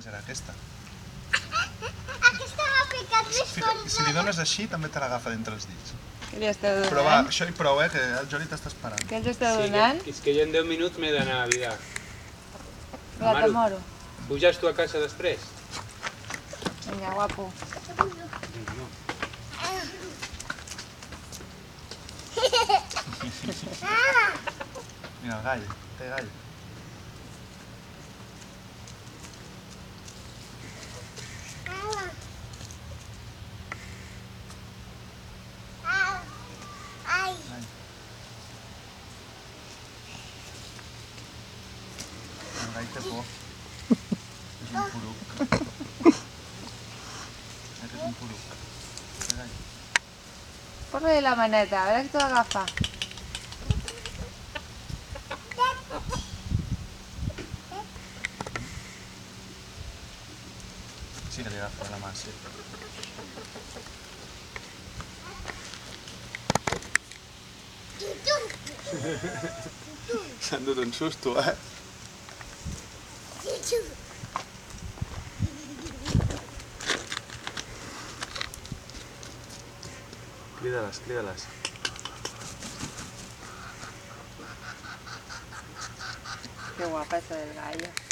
Quina serà aquesta? Aquesta m'ha picat més Fica, si li dones així, també te l'agafa d'entre els dits. Què li esteu donant? Però va, això i prou, eh, que el Joli t'està esperant. Què ens esteu Sí, donant? que, és que jo en 10 minuts m'he d'anar a vida. Plata Amaro. moro. Puges tu a casa després? Vinga, guapo. Mira, el gall, té gall. Un un. Té gall. Posa-li la maneta, a veure si t'ho agafa. Sí que agafa la mà, sí. S'han dut un susto, eh? Crida-les, crida-les. Que guapa esa del gallo.